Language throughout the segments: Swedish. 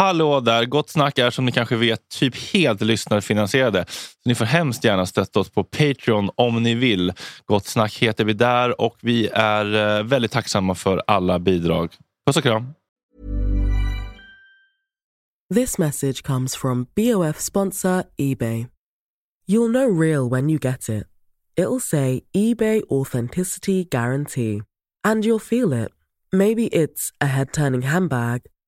Hallå där! Gott snack är som ni kanske vet typ helt lyssnarfinansierade. Så ni får hemskt gärna stötta oss på Patreon om ni vill. Gott snack heter vi där och vi är eh, väldigt tacksamma för alla bidrag. Puss och kram! This message comes from BOF sponsor eBay. You'll know real when you get it. It'll say eBay Authenticity Guarantee. And you'll feel it. Maybe it's a head turning handbag,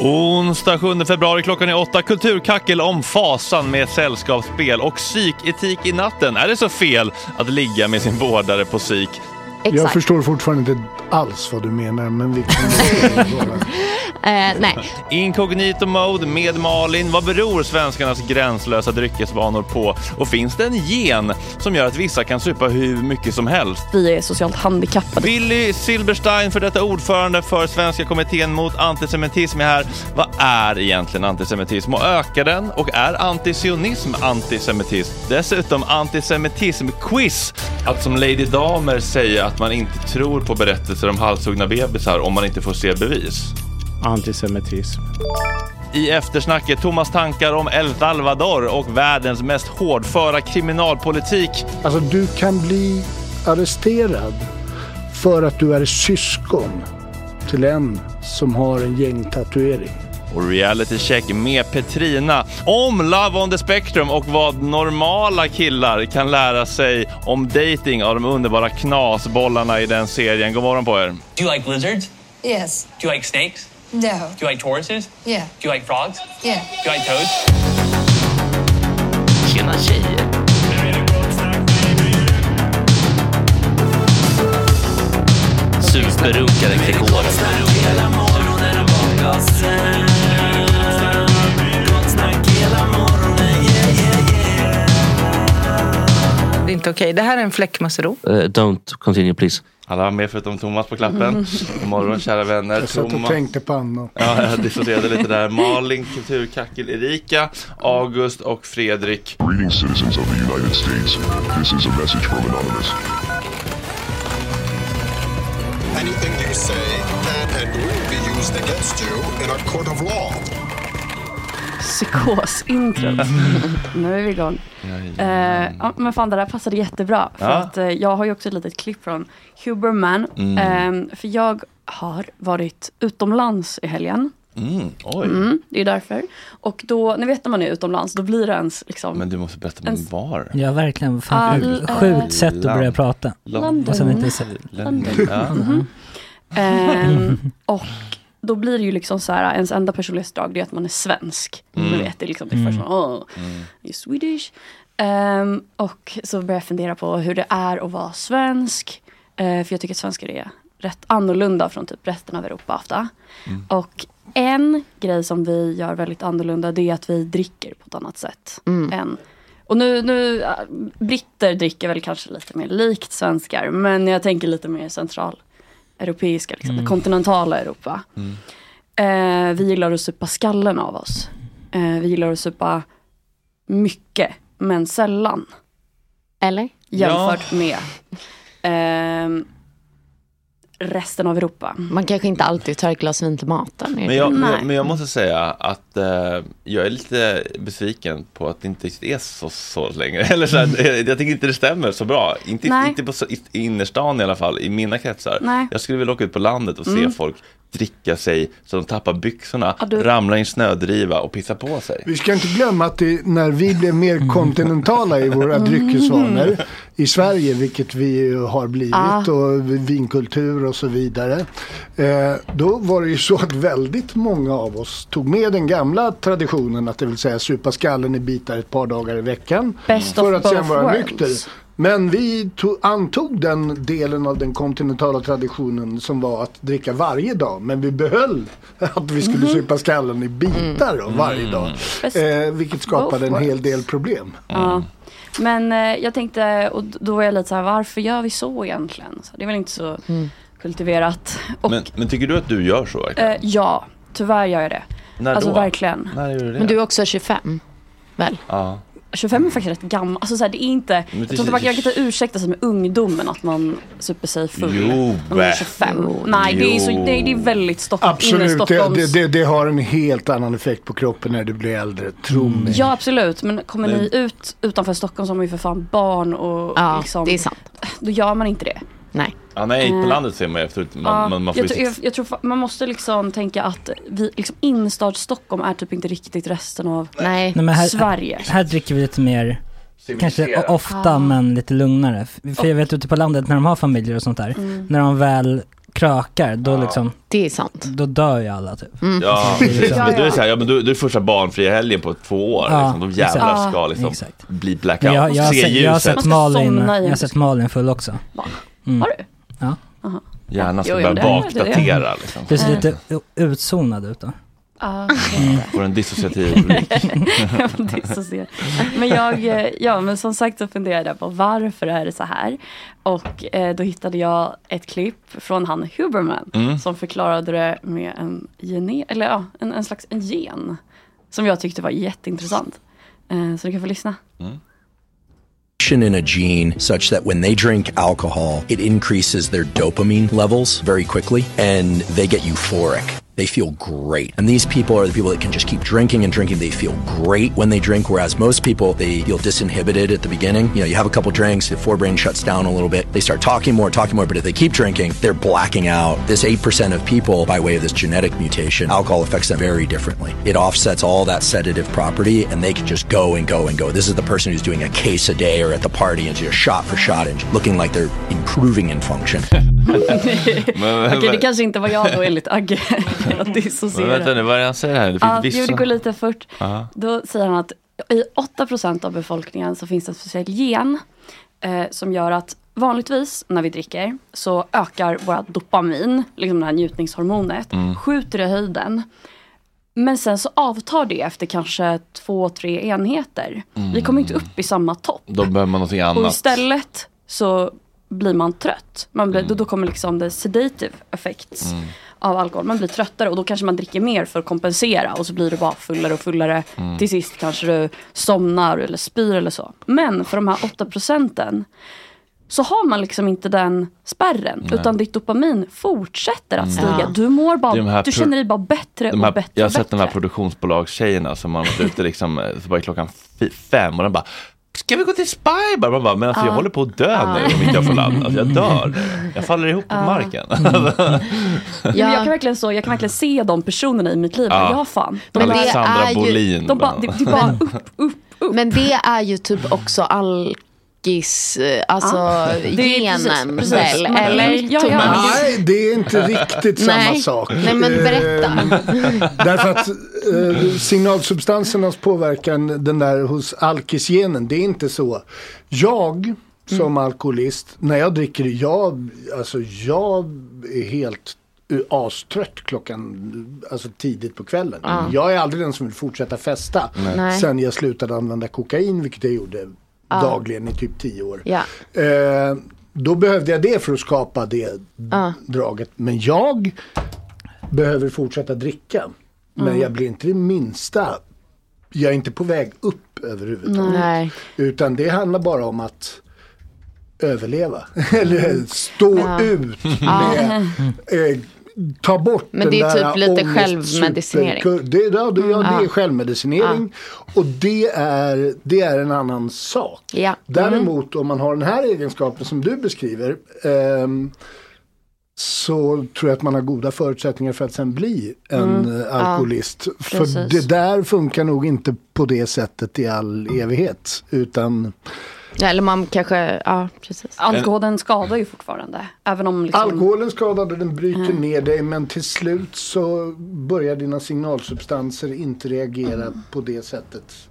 Onsdag 7 februari klockan är åtta. Kulturkackel om fasan med sällskapsspel och psyketik i natten. Är det så fel att ligga med sin vårdare på psyk? Jag förstår fortfarande inte alls vad du menar, men vi kan... Eh, nej. Incognito mode med Malin. Vad beror svenskarnas gränslösa dryckesvanor på? Och finns det en gen som gör att vissa kan supa hur mycket som helst? Vi är socialt handikappade. Willy Silberstein, för detta ordförande för Svenska kommittén mot antisemitism är här. Vad är egentligen antisemitism och ökar den? Och är antisionism antisemitism? Dessutom antisemitism-quiz. Att som Lady Damer säga att man inte tror på berättelser om halshuggna bebisar om man inte får se bevis. Antisemitism. I eftersnacket Thomas tankar om El Salvador och världens mest hårdföra kriminalpolitik. Alltså, du kan bli arresterad för att du är syskon till en som har en gängtatuering. Och reality check med Petrina om Love on the Spectrum och vad normala killar kan lära sig om dating av de underbara knasbollarna i den serien. God morgon på er. Do you like lizards? Yes. Do you like snakes? No. Do you like tortoises? Yeah. Do you like frogs? Yeah. Do you like toads? Tjena tjejer. Superrunkare Gregor. Det är inte okej. Det här är en fläckmussero. Uh, don't continue please. Alla var med förutom Thomas på klappen. God morgon kära vänner. Jag satt och Thomas- tänkte på Anna. Ja, jag dissocierade lite där. Malin, Kulturkackel, Erika, August och Fredrik. Greetings, citizens of the United States. This is a message from Anonymous. Anything you say used against you in a court of law. Psykosintro. nu är vi igång. Eh, ja, men fan det där passade jättebra. För Ja. att eh, jag har ju också ett litet klipp från Huberman. Mm. Eh, för jag har varit utomlands i helgen. Mm, oj. Mm, det är därför. Och då, ni vet när man är utomlands, då blir det ens liksom... Men du måste berätta om var. Ja, verkligen. Fan, All- sjukt sätt att börja prata. London. Och sen inte så... London. Ja. Mhm. Ehm, och då blir det ju liksom så här, ens enda personlighetsdrag det är att man är svensk. Mm. Man vet, det är liksom det Mm. första, åh, Mm. you're Swedish. Ehm, och så börjar jag fundera på hur det är att vara svensk. Eh, för jag tycker att svenskar är rätt annorlunda från typ resten av Europa ofta. Mm. Och en grej som vi gör väldigt annorlunda det är att vi dricker på ett annat sätt. Än, och nu, nu, äh, britter dricker väl kanske lite mer likt svenskar. Men jag tänker lite mer centraleuropeiska, liksom, Mm. det kontinentala Europa. Eh, vi gillar att supa skallen av oss. Eh, vi gillar att supa mycket, men sällan. Eller? Jämfört med ehm, resten av Europa. Man kanske inte alltid tar ett glas vin till maten. Men jag, men, jag, men jag måste säga att eh, jag är lite besviken på att det inte riktigt är så, så längre. Eller så här, jag tycker inte det stämmer så bra. Inte, Nej. inte på i innerstan i alla fall, i mina kretsar. Nej. Jag skulle vilja åka ut på landet och se Mm. folk dricka sig så de tappar byxorna, Ja, du- ramlar i en snödriva och pissar på sig. Vi ska inte glömma att det, när vi blev mer kontinentala i våra dryckesvanor i Sverige, vilket vi har blivit, Ah. och vinkultur och så vidare. Eh, då var det ju så att väldigt många av oss tog med den gamla traditionen, att det vill säga supa skallen i bitar ett par dagar i veckan. Best för att sen vara nykter. Men vi tog, antog den delen av den kontinentala traditionen som var att dricka varje dag. Men vi behöll att vi skulle Mhm. supa skallen i bitar då, varje Mm. dag. Best Eh, vilket skapade en hel del problem. Ja. Men eh, jag tänkte, och då var jag lite så här, varför gör vi så egentligen? Så det är väl inte så kultiverat. Och Men, men tycker du att du gör så? verkligen? eh, ja, tyvärr gör jag det. När alltså då? verkligen. När gör du det? Men du är också 25, väl? Ja. 25 är faktiskt rätt gammal. Alltså så här, det är inte, jag det- tror inte man kan jag kan inte ursäkta sig med ungdomen att man super sig full. Jo, när man är 25. Nej, det är, så, Jo. nej, det är väldigt Stockholm, Absolut, det, Stockholms... det, det, det har en helt annan effekt på kroppen när du blir äldre. Tro mig. Ja absolut, men kommer Men- ni ut utanför Stockholm så har man ju för fan barn och Ja, liksom, det är sant. då gör man inte det. Nej. Ja, nej, på Eh, landet ser man ju efteråt. Man, Ja, man, man får jag, tror, jag, jag tror man måste liksom tänka att vi, liksom innerstad Stockholm är typ inte riktigt resten av Nej. Nej, men här, Sverige. Här dricker vi lite mer, kanske ofta Ah. men lite lugnare. För jag vet ute på landet när de har familjer och sånt där, Mm. när de väl krökar, då liksom, Det är sant. då dör ju alla typ. Ja, är precis. liksom- Men du är så här, ja, men du, du är första barnfria helgen på två år. Ja, liksom. De jävlar exakt. ska liksom Exakt. bli Men blackout. jag, jag, sett, jag har sett Malin, jag har sett Malin full också. Va? Mm. Har du? Ja. Hjärnan ska Jo, jo, börja det är- bakdatera. Liksom. Du ser lite u- utzonad ut då. Ja, Får en dissociativ blick. Men jag, eh, ja men som sagt så funderade jag på varför är det så här. Och eh, då hittade jag ett klipp från han Huberman Mm. som förklarade det med en, gene, eller, ja, en, en slags en gen. Som jag tyckte var jätteintressant. Eh, så du kan få lyssna. In a gene such that when they drink alcohol, it increases their dopamine levels very quickly and they get euphoric. They feel great. And these people are the people that can just keep drinking and drinking. They feel great when they drink, whereas most people, they feel disinhibited at the beginning. You know, you have a couple drinks, the forebrain shuts down a little bit. They start talking more, talking more, but if they keep drinking, they're blacking out. This 8% of people, by way of this genetic mutation, alcohol affects them very differently. It offsets all that sedative property and they can just go and go and go. This is the person who's doing a case a day or at the party and just shot for shot and looking like they're improving in function. Okej, det kanske inte var jag då enligt Agge. att Men dissociera. vänta nu, vad är det han säger här? Det finns vissa... lite fort. Ja. Då säger han att i 8% av befolkningen så finns det en speciell gen eh, som gör att vanligtvis när vi dricker så ökar våra dopamin, liksom det här njutningshormonet, Mm. skjuter i höjden. Men sen så avtar det efter kanske två, tre enheter. Vi kommer inte upp i samma topp. Då behöver man någonting Och annat. istället så blir man trött. Man blir, då, då kommer liksom det sedative effects Mm. av alkohol. Man blir tröttare och då kanske man dricker mer för att kompensera och så blir det bara fullare och fullare. Mm. Till sist kanske du somnar eller spyr eller så. Men för de här 8 procenten så har man liksom inte den spärren. Nej. Utan ditt dopamin fortsätter att Mm. stiga. Ja. Du mår bara, de du känner dig bara bättre De här, och bättre jag har sett de bättre. här produktionsbolagstjejerna som man varit ute liksom, eh, så bara klockan fem och de bara Ska vi gå till Spy Bar? Man bara, men alltså jag Ja. håller på att dö Ja. nu om inte jag får ladda. Alltså, jag dör nu. Jag faller ihop på marken. Ja. Jag, kan verkligen så, jag kan verkligen se de personerna i mitt liv. Ja. Ja, fan. Men det Alexandra är ju- Bolin. De bara, det, det bara upp. Men det är ju typ också alkis, eh, alltså Ja, det är genen precis, väl? precis. Eller? Ja, ja. Nej, det är inte riktigt samma Nej. sak. Nej, men berätta. Eh, Därför att eh, signalsubstansernas påverkan, den där hos alkisgenen, det är inte så. Jag som Mm. alkoholist, när jag dricker, jag, alltså jag är helt eh, astrött klockan, alltså tidigt på kvällen. Ja. Jag är aldrig den som vill fortsätta festa. Nej. Sen jag slutade använda kokain, vilket jag gjorde Ja. dagligen i typ tio år. Ja. Eh, då behövde jag det för att skapa det Ja. draget. Men jag behöver fortsätta dricka. Men Mm. jag blir inte det minsta. Jag är inte på väg upp överhuvudtaget. Nej. Utan det handlar bara om att överleva. Eller stå Ja. ut Ja. med, eh, ta bort Men det är den där typ lite självmedicinering. Det, ja, det, ja, det är Ja. självmedicinering. Och det är, det är en annan sak. Ja. Däremot om man har den här egenskapen som du beskriver. ehm, så tror jag att man har goda förutsättningar för att sen bli en Mm. eh, Ja, alkoholist. för precis. det där funkar nog inte på det sättet i all evighet. Utan Ja, eller man kanske, ja precis. Alkoholen skadar ju fortfarande. Även om liksom... Alkoholen skadade, den bryter Mm. ner dig men till slut så börjar dina signalsubstanser inte reagera på det sättet.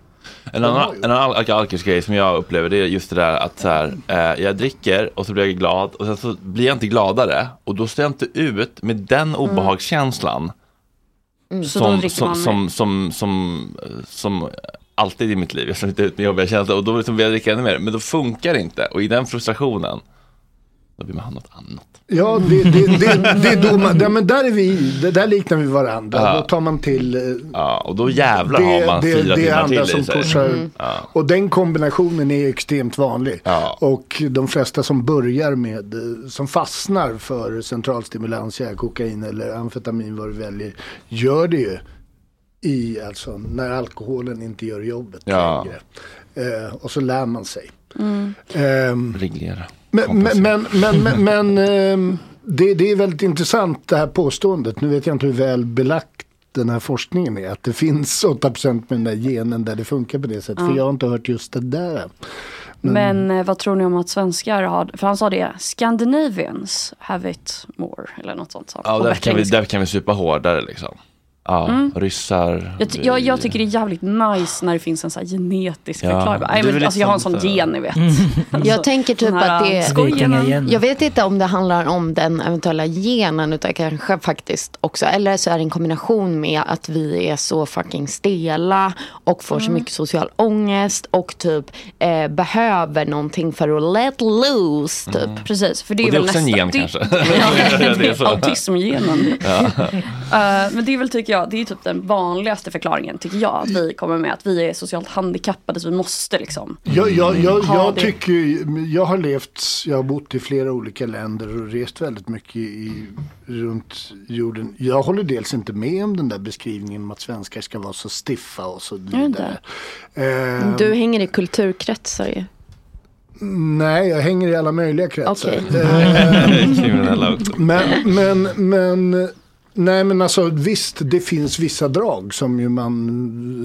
En annan, en annan al- alkisk grej som jag upplever det är just det där att så här, eh, jag dricker och så blir jag glad och sen så blir jag inte gladare och då står jag inte ut med den obehagskänslan Mm. Så då som, som, som, som, som, som alltid i mitt liv. Jag står inte ut med jobbiga känslor och då liksom vill jag dricka ännu mer. Men då funkar det inte och i den frustrationen då vill man ha något annat. Ja, det, det, det, det är då man, ja, men där är vi, där liknar vi varandra. Ja. Då tar man till eh, Ja, och då jävlar har man det, fyra det timmar andra till som i sig. pushar. Mm. Ja. Och den kombinationen är extremt vanlig. Ja. Och de flesta som börjar med, eh, som fastnar för centralstimulantia, kokain eller amfetamin vad du väljer, gör det ju i, alltså när alkoholen inte gör jobbet Ja. längre. Eh, och så lär man sig. Mm. Ehm, Reglera. men, men, men, men, men, men ehm, det, det är väldigt intressant det här påståendet. Nu vet jag inte hur väl belagt den här forskningen är. Att det finns 8% med den där genen där det funkar på det sättet. Ja. För jag har inte hört just det där. Men eh, vad tror ni om att svenskar har, för han sa det, Scandinavians have it more, eller något sånt. Ja, där kan, vi, där kan vi supa hårdare liksom. Ja, Mm. ryssar. Jag, ty- jag, jag tycker det är jävligt nice när det finns en så här genetisk Ja, förklaring. Nej, är men, alltså, jag har en liksom sån så- gen ni vet. Mm. Alltså, Jag tänker typ att det skojgenen. Jag vet inte om det handlar om den eventuella genen utan kanske faktiskt också, eller så är det en kombination med att vi är så fucking stela och får så Mm. mycket social ångest och typ eh, behöver någonting för att let loose typ. Precis, för det är, Och det är väl också en nästa, gen det, kanske. Det är så. Autismgenen. Ja. Eh, men det är väl tycker jag, det är typ den vanligaste förklaringen tycker jag att vi kommer med. Att vi är socialt handikappade så vi måste liksom Jag, jag, jag, ha jag det. tycker, jag har levt, jag har bott i flera olika länder och rest väldigt mycket i, runt jorden. Jag håller dels inte med om den där beskrivningen om att svenskar ska vara så stiffa och så vidare. inte? Eh, Du hänger i kulturkretsar ju. Nej, jag hänger i alla möjliga kretsar. Eh, Kriminella också. men, men, men, nej men alltså visst, det finns vissa drag som ju man,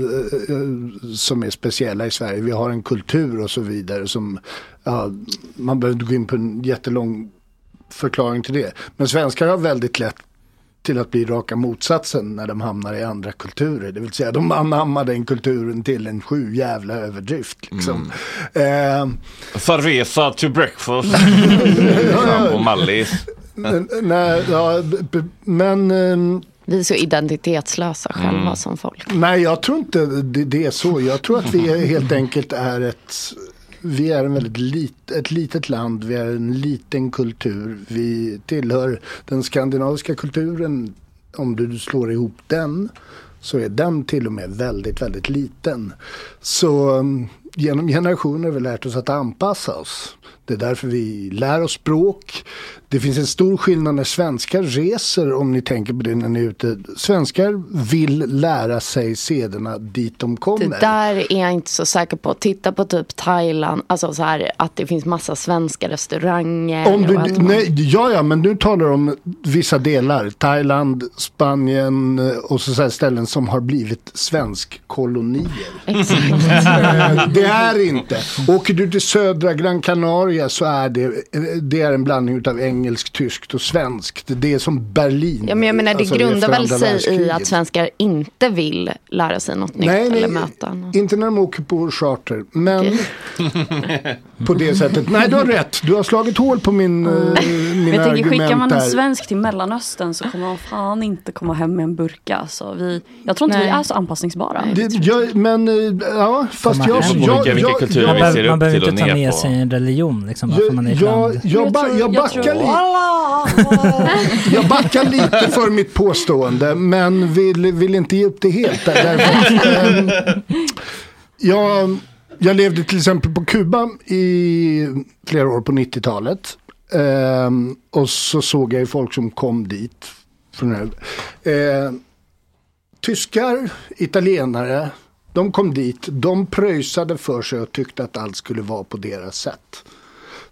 eh, eh, som är speciella i Sverige. Vi har en kultur och så vidare som, ja, man behöver inte gå in på en jättelång förklaring till det. Men svenskar har väldigt lätt till att bli raka motsatsen när de hamnar i andra kulturer. Det vill säga de anammar den kulturen till en sju jävla överdrift. Liksom. Eh, Cerveza to breakfast. och Mallis. Nej, ja, men... ehm, Vi är så identitetslösa själva Mm. som folk. Nej, jag tror inte det, det är så. Jag tror att vi helt enkelt är ett... Vi är en väldigt lit, ett litet land, vi är en liten kultur. Vi tillhör den skandinaviska kulturen. Om du slår ihop den så är den till och med väldigt, väldigt liten. Så um, genom generationer har vi lärt oss att anpassa oss. Det är därför vi lär oss språk. Det finns en stor skillnad när svenskar reser, om ni tänker på det när ni är ute. Svenskar vill lära sig sederna dit de kommer. Det där är jag inte så säker på. Titta på typ Thailand, alltså så här att det finns massa svenska restauranger. Om du, man- nej, ja, ja, men nu talar du om vissa delar. Thailand, Spanien eh, och så, så ställen som har blivit svenskkolonier. Exakt. Eh, det är inte. Åker du till södra Gran Canaria så är det, det är en blandning av engelskt, tyskt och svenskt. Det är som Berlin. Ja, men jag menar det alltså, grundar väl sig i att svenskar inte vill lära sig något nytt Nej, eller nej, möta något. inte när de åker på charter. Men på det sättet. Nej, du har rätt. Du har slagit hål på min, Men mina jag tänker, skickar argument man en där. svensk till Mellanöstern så kommer man fan inte komma hem med en burka. Så vi, jag tror inte Nej. vi är så anpassningsbara. Det, jag, men eh, ja, fast man jag, Man, behöver- inte ta med sig en religion liksom, för man är ett jag, land. jag, Jag ba, jag, jag backar jag backar lite för mitt påstående men vill, vill inte ge upp det helt. Där, därför ehm, jag, Jag levde till exempel på Kuba i flera år på 90-talet. Ehm, och så såg jag ju folk som kom dit. Från här. Ehm, tyskar, italienare, de kom dit. De pröjsade för sig och tyckte att allt skulle vara på deras sätt.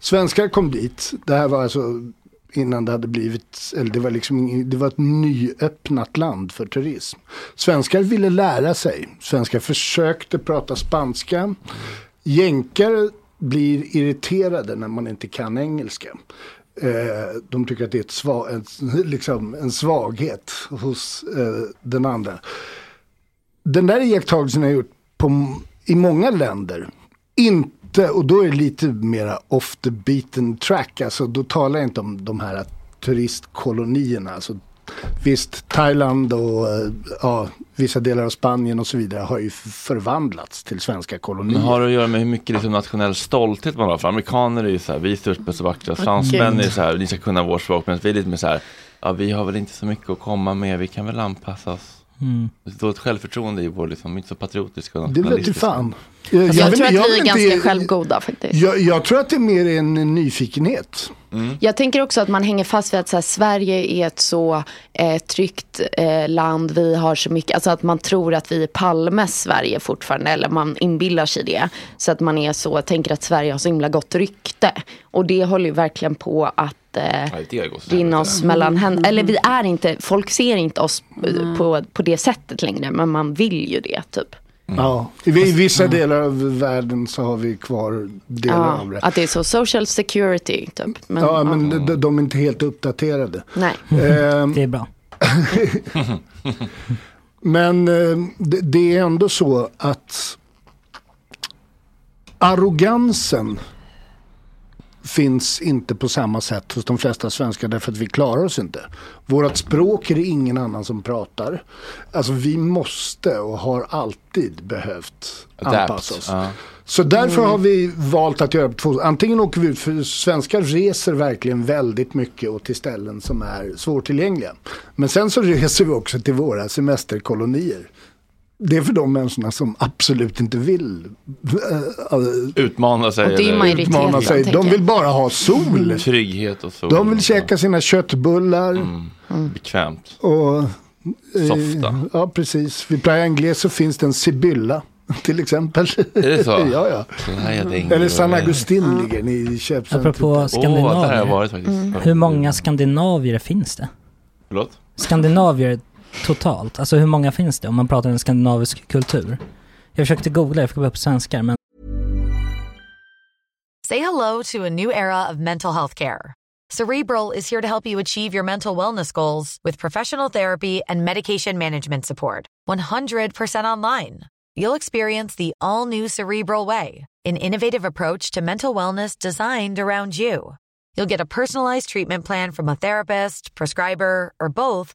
Svenskar kom dit. Det här var alltså innan det hade blivit, eller det var liksom, det var ett nyöppnat land för turism. Svenskar ville lära sig. Svenskar försökte prata spanska. Jänkare blir irriterade när man inte kan engelska. Eh, de tycker att det är ett sva, en, liksom en svaghet hos eh, den andra. Den där iakttagelsen har jag gjort på, i många länder. Inte, och då är det lite mera off the beaten track. Alltså då talar jag inte om de här turistkolonierna. Alltså, visst, Thailand och eh, ja, vissa delar av Spanien och så vidare har ju förvandlats till svenska kolonier. Men har det att göra med hur mycket liksom nationell stolthet man har? För amerikaner är ju så här, vi är störst, bäst och vackrast. Fransmän är så här, ni ska kunna vårt språk. Men vi är lite mer så här, ja vi har väl inte så mycket att komma med, vi kan väl anpassa oss. Mm. Står ett självförtroende i vår, liksom, inte så patriotiska och Det vet du fan. Alltså, jag, vill- tror att jag vi är ganska självgoda faktiskt. Jag, jag tror att det är mer en nyfikenhet. Jag tänker också att man hänger fast vid att så här, Sverige är ett så eh, tryggt eh, land. Vi har så mycket, alltså att man tror att vi är Palmes Sverige fortfarande. Eller man inbillar sig det. Så att man är så, tänker att Sverige har så himla gott rykte. Och det håller ju verkligen på att eh, det rinna oss mellan händerna. Eller vi är inte, folk ser inte oss eh, på, på det sättet längre. Men man vill ju det typ. Ja. I, vissa delar av världen så har vi kvar delar Ja, av det. att det är så social security typ. Men, ja, men de, de är inte helt uppdaterade. Nej. Ehm, Det är bra. Men eh, det, det är ändå så att arrogansen finns inte på samma sätt hos de flesta svenskar därför att vi klarar oss inte. Vårat språk är det ingen annan som pratar. Alltså vi måste och har alltid behövt anpassa oss. ja. Så därför har vi valt att göra två Antingen åker vi ut, för svenskar reser verkligen väldigt mycket och till ställen som är svårtillgängliga. Men sen så reser vi också till våra semesterkolonier. Det är för de människorna som absolut inte vill äh, Utmana sig. Och det är utmana sig. De vill bara ha sol. Trygghet och så. De vill käka sina köttbullar. Mm. Bekvämt. Och, eh, Softa. Ja, precis. Vid Playa Inglés så finns det en Sibylla. Till exempel. Är det så? ja, ja. Eller San Agustin ligger ni i köpcentret. Apropå Skandinavier. varit faktiskt. Mm. Hur många skandinavier finns det? Förlåt? Skandinavier totalt, alltså hur många finns det om man pratar en skandinavisk kultur? Jag försökte googla, jag fick upp svenskar men Say hello to a new era of mental health care. Cerebral is here to help you achieve your mental wellness goals with professional therapy and medication management support. 100% online. You'll experience the all new Cerebral Way, an innovative approach to mental wellness designed around you. You'll get a personalized treatment plan from a therapist, prescriber, or both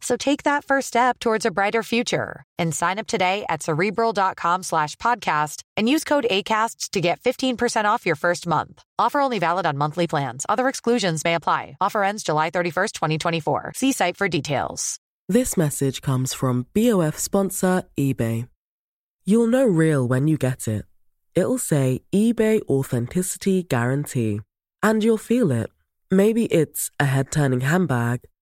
So take that first step towards a brighter future and sign up today at cerebral.com slash podcast and use code ACAST to get 15% off your first month. Offer only valid on monthly plans. Other exclusions may apply. Offer ends July 31st, 2024. See site for details. This message comes from BOF sponsor eBay. You'll know real when you get it. It'll say eBay Authenticity Guarantee. And you'll feel it. Maybe it's a head turning handbag,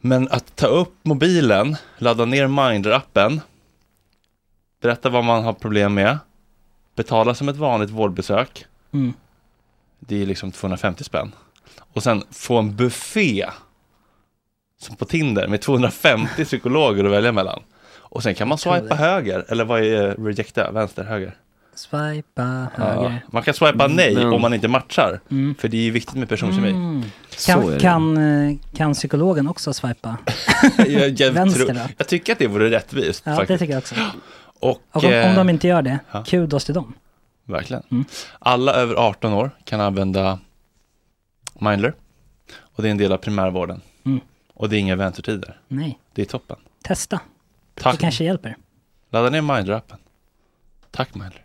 Men att ta upp mobilen, ladda ner Mindler-appen, berätta vad man har problem med, betala som ett vanligt vårdbesök, Mm. det är liksom 250 spänn. Och sen få en buffé som på Tinder med 250 psykologer att välja mellan. Och sen kan man swipa höger, eller vad är rejecta, vänster, höger? Swipa Ja, höger. man kan swipa nej Men- om man inte matchar. Mm. För det är ju viktigt med personkemi. Mm. Så är Kan, det. kan, eh, kan psykologen också swipa? jag, jag, Vänster tror, då? jag tycker att det vore rättvist. Ja, det faktiskt. tycker jag också. Och, Och om, eh, om de inte gör det, ja. kudos till dem. Verkligen. Mm. Alla över 18 år kan använda Mindler. Och det är en del av primärvården. Mm. Och det är inga väntetider. Nej, Det är toppen. testa. Tack. Det kanske hjälper. Ladda ner Mindler-appen. Tack Mindler.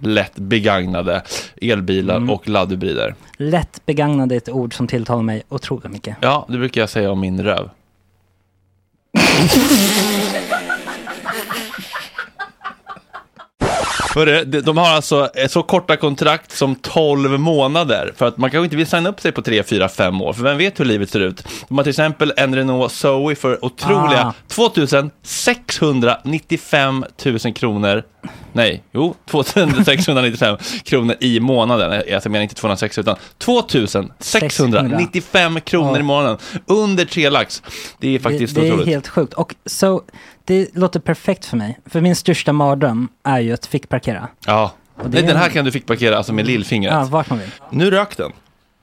lätt begagnade elbilar Mm. och laddhybrider. Lätt begagnade är ett ord som tilltalar mig otroligt mycket. Ja, det brukar jag säga om min röv. Hörru, de- de har alltså så korta kontrakt som 12 månader. För att man kanske inte vill signa upp sig på 3, 4, 5 år. För vem vet hur livet ser ut? De har till exempel en Renault Zoe för otroliga Ah. 2695 000 kronor. Nej, jo, 2695 kronor i månaden. Jag menar inte 260 utan 2695 kronor Ja. i månaden. Under 3 lax. Det är faktiskt det, det är otroligt. helt sjukt. Och så, det låter perfekt för mig. För min största mardröm är ju att fickparkera. Ja. Och det Nej, är den här kan du fick parkera alltså med lillfingret. Ja, vart man vill. Nu rök den.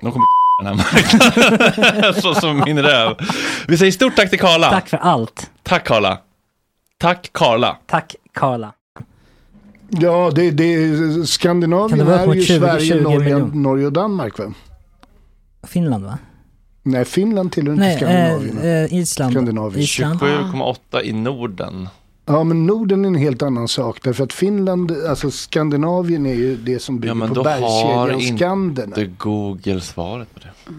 de kommer den här marknaden. Så som min röv. Vi säger stort tack till Karla. Tack för allt. Tack Karla. Tack Karla. Tack Karla. Ja, det, det det Skandinavien vara är ju mot 20, Sverige, 20 Norge? Norge och Danmark va? Finland va? Nej, Finland tillhör inte Nej, Skandinavien. eh, eh, Island. Skandinavien. Island. 27,8 i Norden. Ja, men Norden är en helt annan sak. Därför att Finland, alltså Skandinavien är ju det som bygger Ja men på då har bergskedjan inte Skanderna. Google svaret på det.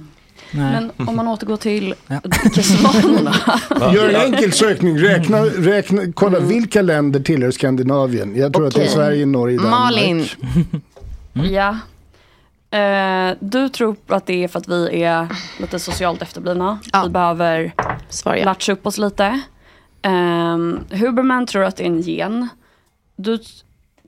Men om man återgår till dryckesvanorna. Gör en enkel sökning, räkna, räkna, kolla vilka länder tillhör Skandinavien. Jag tror att det är. Sverige, Norge, Danmark. Malin. Ja. Eh, du tror att det är för att vi är lite socialt efterblivna. Vi behöver latcha upp oss lite. Um, Huberman tror att det är en gen. Du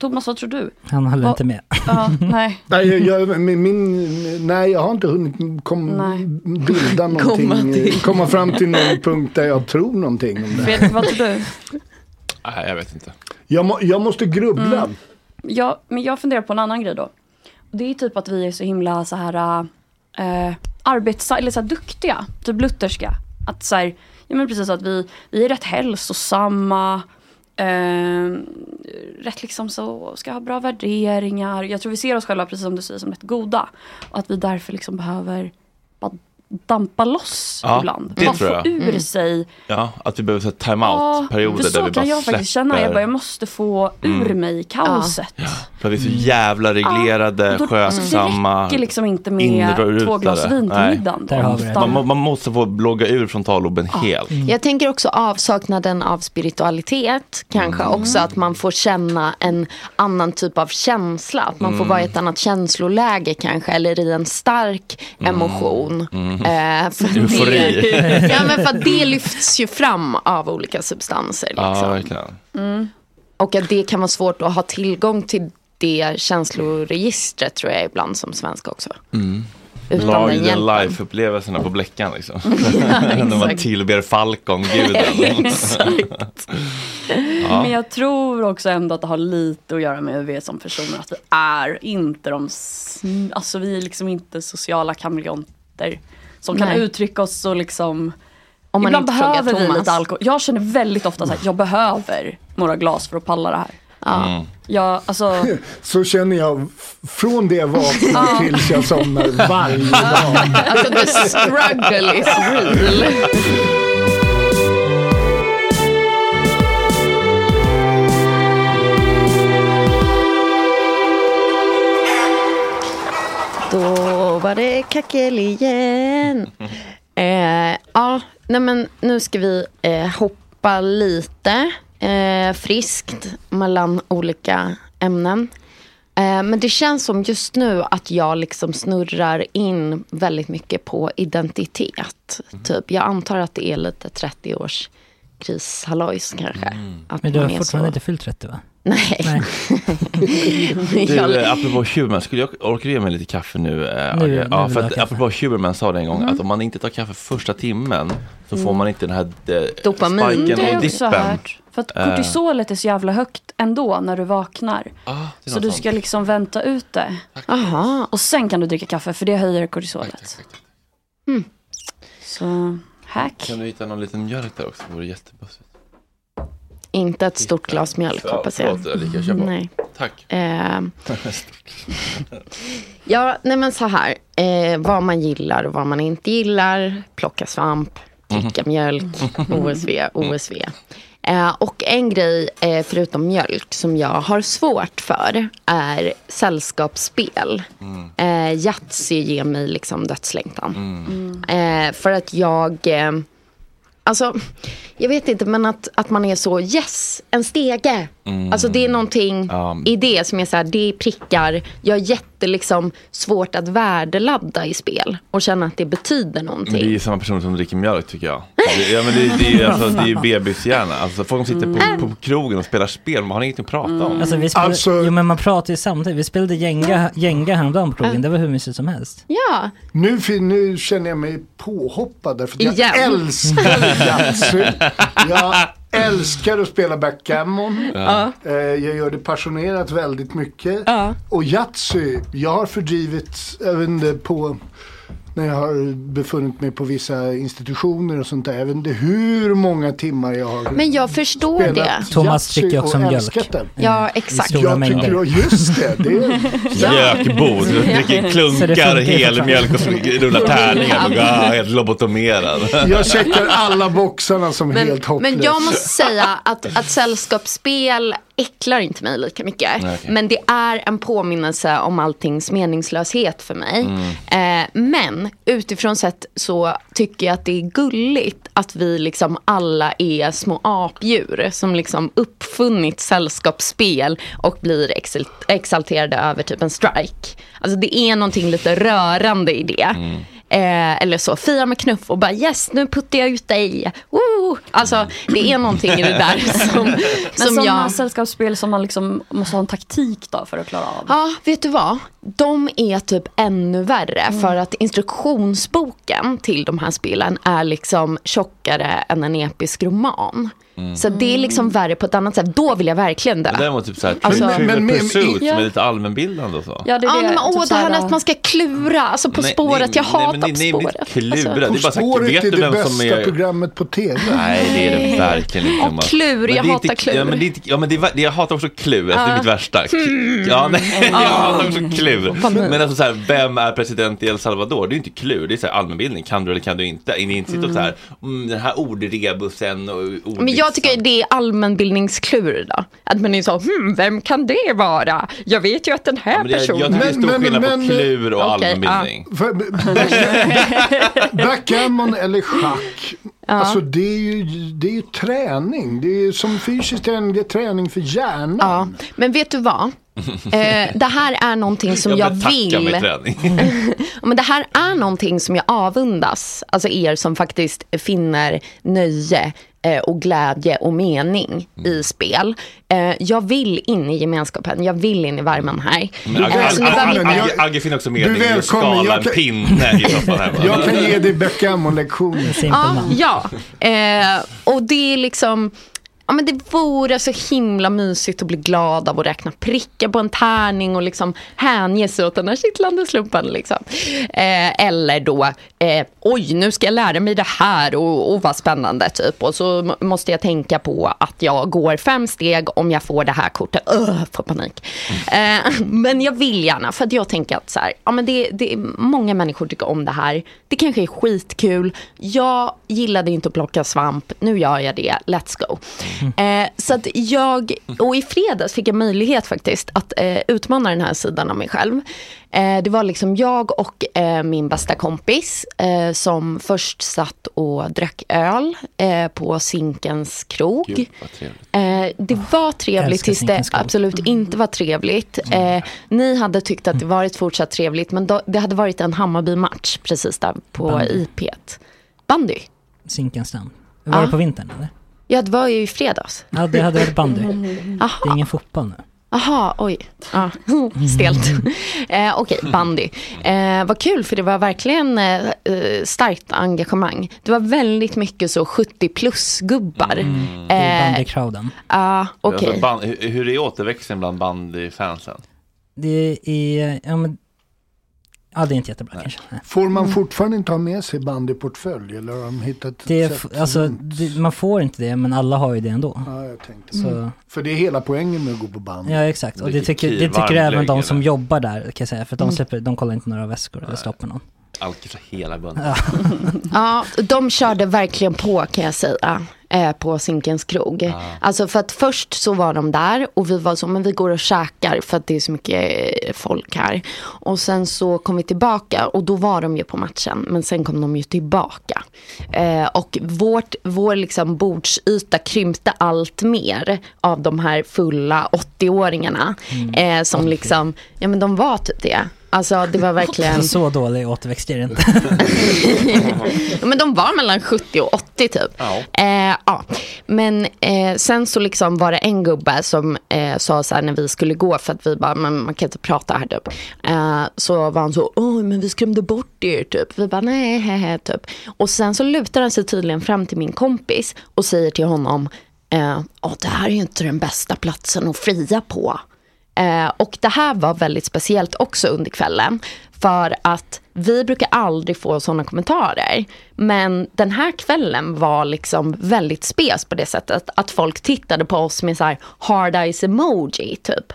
Thomas, vad tror du? Han håller inte med. Ja, nej. Nej, jag, jag, min, min, nej, jag har inte hunnit kom, Nej. bilda någonting. Komma Komma, till. komma fram till någon punkt där jag tror någonting om det. Fredrik, vad tror du? Nej, jag vet inte. Jag, må, jag måste grubbla. Mm. Ja, men jag funderar på en annan grej då. Det är typ att vi är så himla så här äh, arbets eller så här duktiga, typ lutherska. Att så här, ja men precis att vi, vi är rätt hälsosamma, eh, rätt liksom så, ska ha bra värderingar. Jag tror vi ser oss själva, precis som du säger, som rätt goda. Och att vi därför liksom behöver bara dampa loss Ja, ibland. det Bara tror få jag. ur Mm. sig Ja, att vi behöver så time-out-perioder för där så vi bara kan jag faktiskt känna. Jag, bara, jag måste få ur Mm. mig kaoset. För vi är så jävla reglerade, Då- skötsamma. Det räcker liksom inte med två glas vin till Nej. middagen. Man, man måste få blogga ur frontalloben helt. Jag tänker också avsaknaden av spiritualitet. Kanske Mm. också att man får känna en annan typ av känsla. Att man får Mm. vara i ett annat känsloläge kanske. Eller i en stark emotion. Mm. Eh, för Eufori. Det, ja, men för att det lyfts ju fram av olika substanser. Ja, Liksom. verkligen. Och att det kan vara svårt att ha tillgång till det känsloregistret tror jag ibland som svensk också. Mm. Utan Lag den live-upplevelserna på Bleckan liksom. Ja, När man tillber Falcon-guden. Exakt. Ja. Men jag tror också ändå att det har lite att göra med hur vi är som personer. Att vi är inte de, alltså vi är liksom inte sociala kameleonter. Som kan Nej. uttrycka oss så liksom Om man Ibland behöver vi lite alkohol. Jag känner väldigt ofta så här, jag behöver några glas för att palla det här. Mm. Jag, alltså, Så känner jag från det jag vaknar tills jag somnar varje dag. Alltså the struggle is real. Då var det kackel igen. Eh, ja, nej men nu ska vi eh, hoppa lite eh, friskt mellan olika ämnen. Eh, men det känns som just nu att jag liksom snurrar in väldigt mycket på identitet. Typ, jag antar att det är lite 30 års krishallojs kanske. Att Men du har fortfarande så- inte fyllt 30 va? Nej. Du, Jag- eh, apropå Huberman, skulle jag orka ge mig lite kaffe nu? eh, Nu- nu ja, för att, apropå Huberman sa det en gång Mm. att om man inte tar kaffe första timmen så får Mm. man inte den här eh, Dopamin. spiken och dippen. För att kortisolet är så jävla högt ändå när du vaknar. är så du sånt. ska liksom vänta ut det. Aha. Och sen kan du dricka kaffe för det höjer kortisolet. Mm. Så, hack. Kan du hitta någon liten mjölk där också? Det vore jättebussigt. Inte ett stort glas mjölk Ja, hoppas jag. förlåt, på. Nej. Tack. Eh, ja, nej men så här. Eh, vad man gillar och vad man inte gillar. Plocka svamp, dricka mjölk, OSV, OSV. Eh, och en grej eh, förutom mjölk som jag har svårt för är sällskapsspel. Eh, Yatzy ger mig liksom dödslängtan. Eh, för att jag... Alltså, jag vet inte, men att, att man är så yes, en stege. Mm. Alltså det är någonting Ja. i det som är så här, det är prickar. Jag har jätte liksom svårt att värdeladda i spel och känna att det betyder Men någonting. det är samma person som dricker mjölk tycker jag. Ja, men det, det är ju alltså, det är ju bebishjärna. Alltså, folk som sitter Mm. på, på krogen och spelar spel, man har ingenting att prata om. Alltså vi spelade, jo men man pratar ju samtidigt. Vi spelade Jenga, Jenga häromdagen på krogen. Det var hur mysigt som helst. Ja. Nu, fin- nu känner jag mig påhoppad därför att jag Igen. älskar Yatzy. Jag älskar att spela backgammon. Ja. Eh, Jag gör det passionerat väldigt mycket. Ja. Och Yatzy, jag har fördrivit, jag vet inte, på när jag har befunnit mig på vissa institutioner och sånt där. Jag vet inte hur många timmar jag har Men jag förstår det. Thomas dricker också mjölk. den. Ja, exakt. stora jag mängder. tycker, just det. det är, Gökbod, dricker klunkar helmjölk och rullar tärningar. Och, ah, helt lobotomerad. jag checkar alla boxarna som Men, helt hopplösa. men jag måste säga att, att sällskapsspel äcklar inte mig lika mycket. Okej. Men det är en påminnelse om alltings meningslöshet för mig. Eh, men utifrån sett så tycker jag att det är gulligt att vi liksom alla är små apdjur som liksom uppfunnit sällskapsspel och blir exalt- exalterade över typ en strike. Alltså det är någonting lite rörande i det. Eh, eller så, fira med knuff och bara yes, nu puttar jag ut dig. Woo! Alltså det är någonting i det där som, Men som sådana jag... sällskapsspel som man liksom måste ha en taktik då för att klara av. Ja, vet du vad? De är typ ännu värre för att instruktionsboken till de här spelen är liksom tjockare än en episk roman. Mm. Så det är liksom värre på ett annat sätt. Då vill jag verkligen dö. Men däremot typ såhär Alltså- Men- men- Pursuit ja. som är lite allmänbildande och så. Ja, det är det. men, åh, typ det här såhär- att man ska klura, alltså På Nej, spåret. nej, jag hatar På nej, nej, spåret. men klura, Alltså, det är bara Spåret vet är du det vem bästa som är... programmet på tv. Nej, det är det verkligen inte. Och klur, jag det hatar inte, klur. Ja, men det är inte, ja, men det är, det- jag hatar också klur, det är mitt värsta. Mm. Ja, nej, jag Ja. hatar också klur. Panik. Men alltså så här, vem är president i El Salvador? Det är ju inte klur, det är så här allmänbildning. Kan du eller kan du inte? Ni inte sitter och så här, mm, den här ordrebusen och ord Men jag tycker det är allmänbildningsklur då. Att man är så, hmm, vem kan det vara? Jag vet ju att den här men det- jag personen... tycker det är stor Men- skillnad men- på klur och Okej, allmänbildning. Back- Backgammon eller schack, alltså det är, ju, det är ju träning. Det är som fysisk träning, det är träning för hjärnan. Ja, men vet du vad? Eh, det här är någonting som jag, mig vill. träning. Ja, men det här är någonting som jag avundas. Alltså er som faktiskt finner nöje och glädje och mening i spel. Eh, jag vill in i gemenskapen, jag vill in i värmen här. Men Agge, Eh, Agge, finner också mening i att välkommen, skala jag en kan- pinne i här? Jag kan ge dig backgammon-lektioner. Ja, ja. Eh, och det är liksom Ja, men det vore så himla mysigt att bli glad av att räkna prickar på en tärning och liksom hänge sig åt den här kittlande slumpen. Liksom. Eh, eller då, eh, oj nu ska jag lära mig det här och, och vad spännande typ. Och så måste jag tänka på att jag går fem steg om jag får det här kortet. Öh, får panik. Eh, men jag vill gärna, för att jag tänker att så här, ja, men det, det, många människor tycker om det här. Det kanske är skitkul. Jag gillade inte att plocka svamp, nu gör jag det, let's go. Eh, så att jag, och i fredags fick jag möjlighet faktiskt att eh, utmana den här sidan av mig själv. Eh, det var liksom jag och eh, min bästa kompis eh, som först satt och drack öl eh, på Zinkens krog. Gud. Eh, det var trevligt tills det absolut inte var trevligt. Eh, ni hade tyckt att det varit fortsatt trevligt men då, det hade varit en Hammarby-match precis där på Bandy. IP. Bandy? Zinkensdamm. Var Ja. det på vintern eller? Ja, det var ju i fredags. Ja, det hade varit bandy. Aha. Det är ingen fotboll nu. Aha, oj. Ja, stelt. eh, Okej, bandy. Eh, vad kul för det var verkligen eh, eh, starkt engagemang. Det var väldigt mycket så 70 plus gubbar. Det är Eh, bandycrowden. Ja, okej. Alltså, hur är återväxten bland bandyfansen? Det är, ja men, ja det är inte jättebra kanske. Nej. Får man fortfarande inte ha med sig bandyportfölj eller har de hittat ett Det är, sätt alltså, det, man får inte det men alla har ju det ändå. Ja, jag tänkte. Så, För det är hela poängen med att gå på band. ja exakt, och det Dricker tycker, det tycker även de som jobbar där kan jag säga. För de, släpper, de kollar inte några väskor eller stoppar någon. Alkis hela bunden. Ja. De körde verkligen på kan jag säga. Eh, på Zinkens krog. Alltså för att först så var de där och vi var så, men vi går och käkar för att det är så mycket eh, folk här. Och sen så kom vi tillbaka och då var de ju på matchen. Men sen kom de ju tillbaka. Eh, och vårt, vår liksom bordsyta krympte allt mer av de här fulla 80-åringarna. Eh, som liksom, ja men de var typ det. Alltså det var verkligen... Så dålig återväxt är det inte. Ja, men de var mellan 70 och 80 typ. Ja. Eh, ja. Men eh, sen så liksom var det en gubbe som eh, sa så här när vi skulle gå för att vi bara, men man kan inte prata här typ. Eh, så var han så, oj men vi skrämde bort er typ. Vi bara, nej hehe typ. Och sen så lutar han sig tydligen fram till min kompis och säger till honom, eh, "Åh, det här är ju inte den bästa platsen att fria på. Eh, och det här var väldigt speciellt också under kvällen. För att vi brukar aldrig få sådana kommentarer. Men den här kvällen var liksom väldigt spes på det sättet. Att folk tittade på oss med så här hard eyes emoji typ.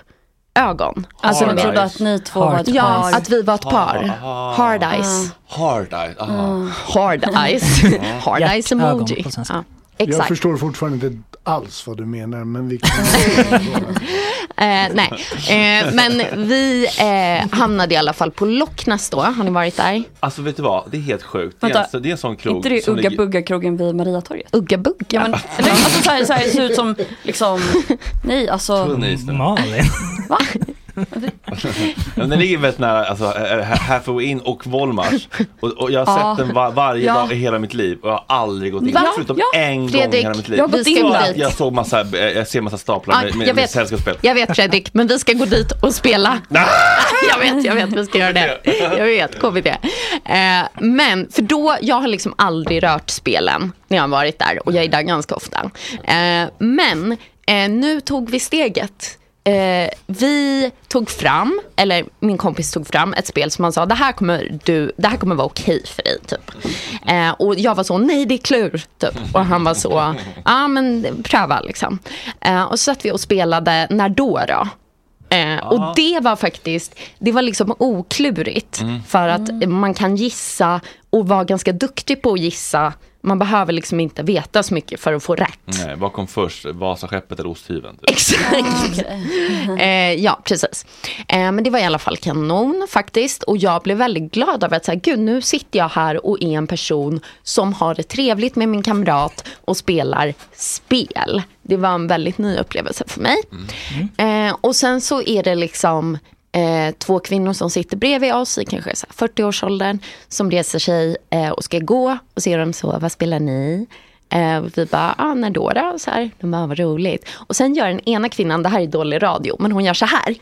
Ögon. Alltså Hard de trodde eyes. att ni två var ett Ja, par. att vi var ett par. Hard eyes. Hard eye, aha. Hard eyes. Hard eyes emoji. Ja, Jag exakt. förstår fortfarande inte alls vad du menar men vi kan... Eh, nej, eh, men vi eh, hamnade i alla fall på Loch Ness då. Har ni varit där? Alltså vet du vad, det är helt sjukt. Det är, Vänta. alltså, det är en sån krog inte det Ugga Bugga-krogen vid Mariatorget? Ugga Bugga? Ja, men, eller, alltså så här, så här, det ser ut som liksom, nej alltså. Malin. Va? Men den ligger väldigt nära, alltså, eh, får vi in och Volmars. Och, och jag har Ja. sett den va- varje Ja. dag i hela mitt liv och jag har aldrig gått in, Va? förutom Ja. en gång i Fredrik, hela mitt liv. jag Vi ska- dit. Jag såg massa, eh, jag ser massa staplar Ja, med, med, jag med vet. sällskapsspel. Jag vet Fredrik, men vi ska gå dit och spela. jag vet, jag vet, vi ska göra det. Jag vet, KBT. Eh, men, för då, jag har liksom aldrig rört spelen när jag har varit där och jag är där ganska ofta. Eh, men eh, nu tog vi steget. Eh, vi tog fram, eller min kompis tog fram ett spel som han sa, det här kommer, du, det här kommer vara okej för dig. Typ. Eh, och jag var så, nej det är klur. Typ. Och han var så, ja men pröva liksom. Eh, och så satt vi och spelade När då då? Eh, och det var faktiskt, det var liksom oklurigt. Mm. För att man kan gissa och vara ganska duktig på att gissa. Man behöver liksom inte veta så mycket för att få rätt. Nej, vad kom först? Vasaskeppet eller osthyveln? Typ. Exakt. eh, ja, precis. Eh, men det var i alla fall kanon faktiskt. Och jag blev väldigt glad över att säga, gud nu sitter jag här och är en person som har det trevligt med min kamrat och spelar spel. Det var en väldigt ny upplevelse för mig. Eh, och sen så är det liksom eh, två kvinnor som sitter bredvid oss i kanske så här 40-årsåldern som reser sig eh, och ska gå och ser dem så, vad spelar ni? Eh, vi bara, ah, när då då? Så här, de bara, vad roligt. Och sen gör den ena kvinnan, det här är dålig radio, men hon gör så här.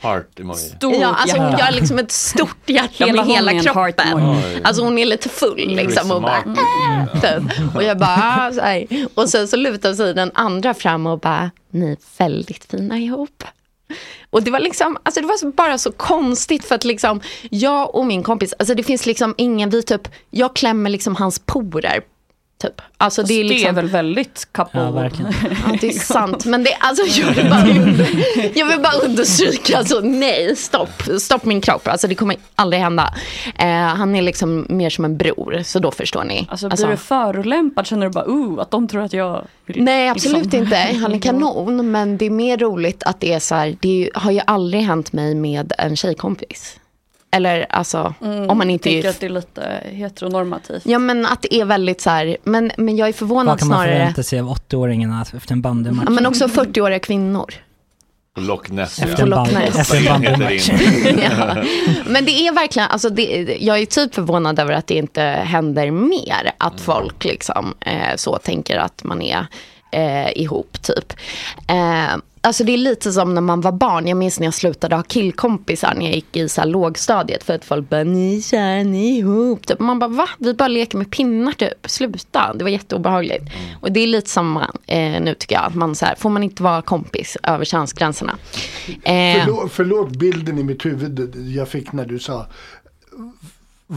Heart emoji. ja, alltså hon gör liksom ett stort hjärta Hela med hela hon är en kroppen. Alltså hon är lite full liksom. Och, bara, äh, typ. och jag bara, ah, så här. Och sen så lutar sig den andra fram och bara, ni är väldigt fina ihop. Och det var liksom, alltså det var bara så konstigt för att liksom jag och min kompis, alltså det finns liksom ingen, vi typ, jag klämmer liksom hans porer. Typ. Alltså det är, liksom, väl väldigt couple. Ja, verkligen. Ja, det är sant. Men det, alltså, jag, vill bara under, jag vill bara understryka, alltså, nej, stopp, stopp min kropp. Alltså, det kommer aldrig hända. Eh, han är liksom mer som en bror, så då förstår ni. Alltså blir du förolämpad känner du bara, uh, att de tror att jag vill, Nej, absolut liksom- inte. Han är kanon. Men det är mer roligt att det är så här, det är har ju aldrig hänt mig med en tjejkompis. Eller alltså, Mm, om man inte tycker är... att det är lite heteronormativt. Ja, men att det är väldigt så här, men, men jag är förvånad Vad kan man snarare. förvänta sig av 80-åringarna efter en bandymatch? Ja, men också 40-åriga kvinnor. Loch Ness. Efter en bandymatch. ja. Men det är verkligen, alltså det, jag är typ förvånad över att det inte händer mer. Att folk liksom eh, så tänker att man är eh, ihop typ. Eh, alltså det är lite som när man var barn. Jag minns när jag slutade ha killkompisar när jag gick i så här lågstadiet. För att folk bara, ni är ni är ihop. Typ. Man bara, va? Vi bara leker med pinnar typ. Sluta. Det var jätteobehagligt. Och det är lite samma eh, nu tycker jag. Att man så här, får man inte vara kompis över könsgränserna. Eh, Förlåt, förlåt bilden i mitt huvud jag fick när du sa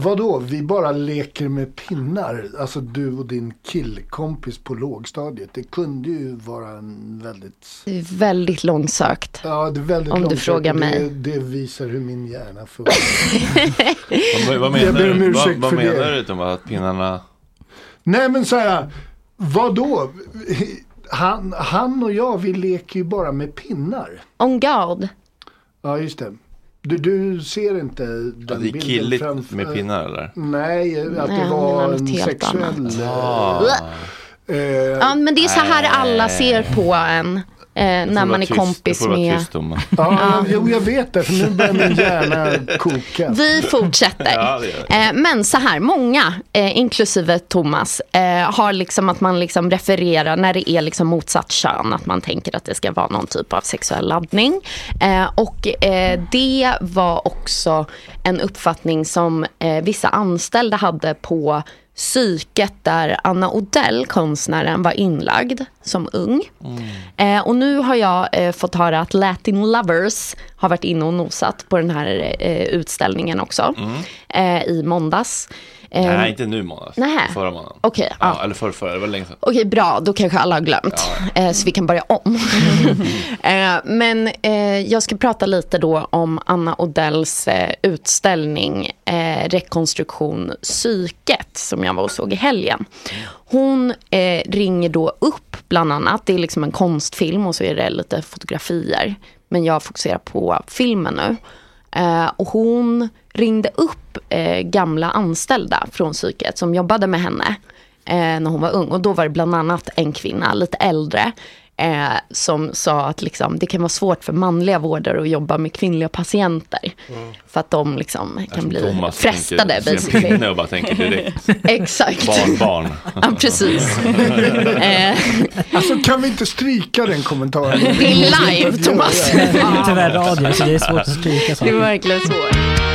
Vadå, vi bara leker med pinnar? Alltså du och din killkompis på lågstadiet. Det kunde ju vara en väldigt... Det är väldigt långsökt. Ja, det är väldigt Om du långsökt frågar och mig. Det, det visar hur min hjärna funkar. Vad, vad Jag menar ber om du? Vad, ursäkt vad för det. menar du Tom? Att pinnarna... Nej men så här, vadå? Han, han och jag, vi leker ju bara med pinnar. On God. Ja, just det. Du, du ser inte den Ja, det är bilden killigt framför- med pinnar eller? Nej, att det var en sexuell... Ah. eh, Ja, men det är så här alla ser på en. Eh, när man är kompis med. Ja, jo, jag vet det, för nu börjar min hjärna koka. Vi fortsätter. Ja, det det. eh, men så här, många, eh, inklusive Thomas, eh, har liksom att man liksom refererar när det är liksom motsatt kön. Att man tänker att det ska vara någon typ av sexuell laddning. Eh, och eh, det var också en uppfattning som eh, vissa anställda hade på psyket där Anna Odell, konstnären, var inlagd som ung. Eh, och nu har jag eh, fått höra att Latin Lovers har varit inne och nosat på den här eh, utställningen också. Eh, I måndags. Eh, Nej, inte nu månads. Nähä. Förra månaden. Okej, ja. Eller förra, förra, det var länge sedan. Okej, bra. Då kanske alla har glömt. Eh, så vi kan börja om. eh, men eh, jag ska prata lite då om Anna Odells eh, utställning eh, Rekonstruktion psyket som jag var och såg i helgen. Hon eh, ringer då upp bland annat. Det är liksom en konstfilm och så är det lite fotografier. Men jag fokuserar på filmen nu. Eh, och hon ringde upp eh, gamla anställda från psyket som jobbade med henne eh, när hon var ung. Och då var det bland annat en kvinna, lite äldre, eh, som sa att liksom, det kan vara svårt för manliga vårdare att jobba med kvinnliga patienter. För att de liksom kan bli Thomas frestade pinne och bara tänker direkt. Exakt. Barn, barn. Ja, precis. Eh, Alltså kan vi inte stryka den kommentaren? Det är live, Thomas. Det är tyvärr radio så det är svårt att stryka det är verkligen svårt.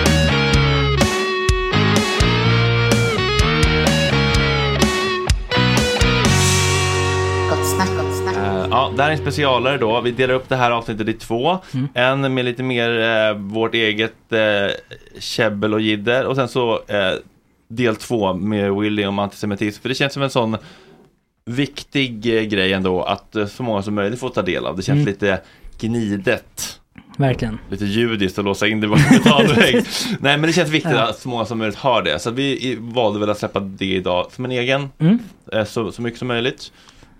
Ja, det här är en specialare då. Vi delar upp det här avsnittet i två. Mm. En med lite mer eh, vårt eget eh, käbbel och jidder och sen så eh, del två med Willy om antisemitism. För det känns som en sån viktig eh, grej ändå att eh, så många som möjligt får ta del av. Det känns Mm. lite gnidet. Verkligen. Lite judiskt att låsa in det bakom betalvägg. Nej men det känns viktigt Ja. att så många som möjligt har det. Så vi valde väl att släppa det idag som en egen. Mm. eh, Så, så mycket som möjligt.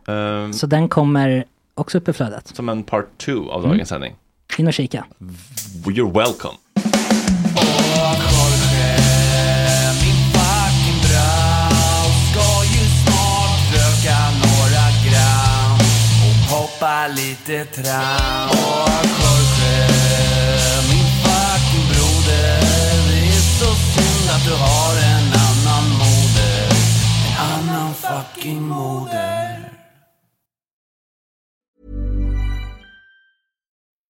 Ehm, Så den kommer också upp i flödet. som en part two av Mm. dagens sändning. In och kika. You're welcome. Hoppa lite tram. Och Jorge, min fucking broder, det är så synd att du har en annan moder. En annan fucking moder.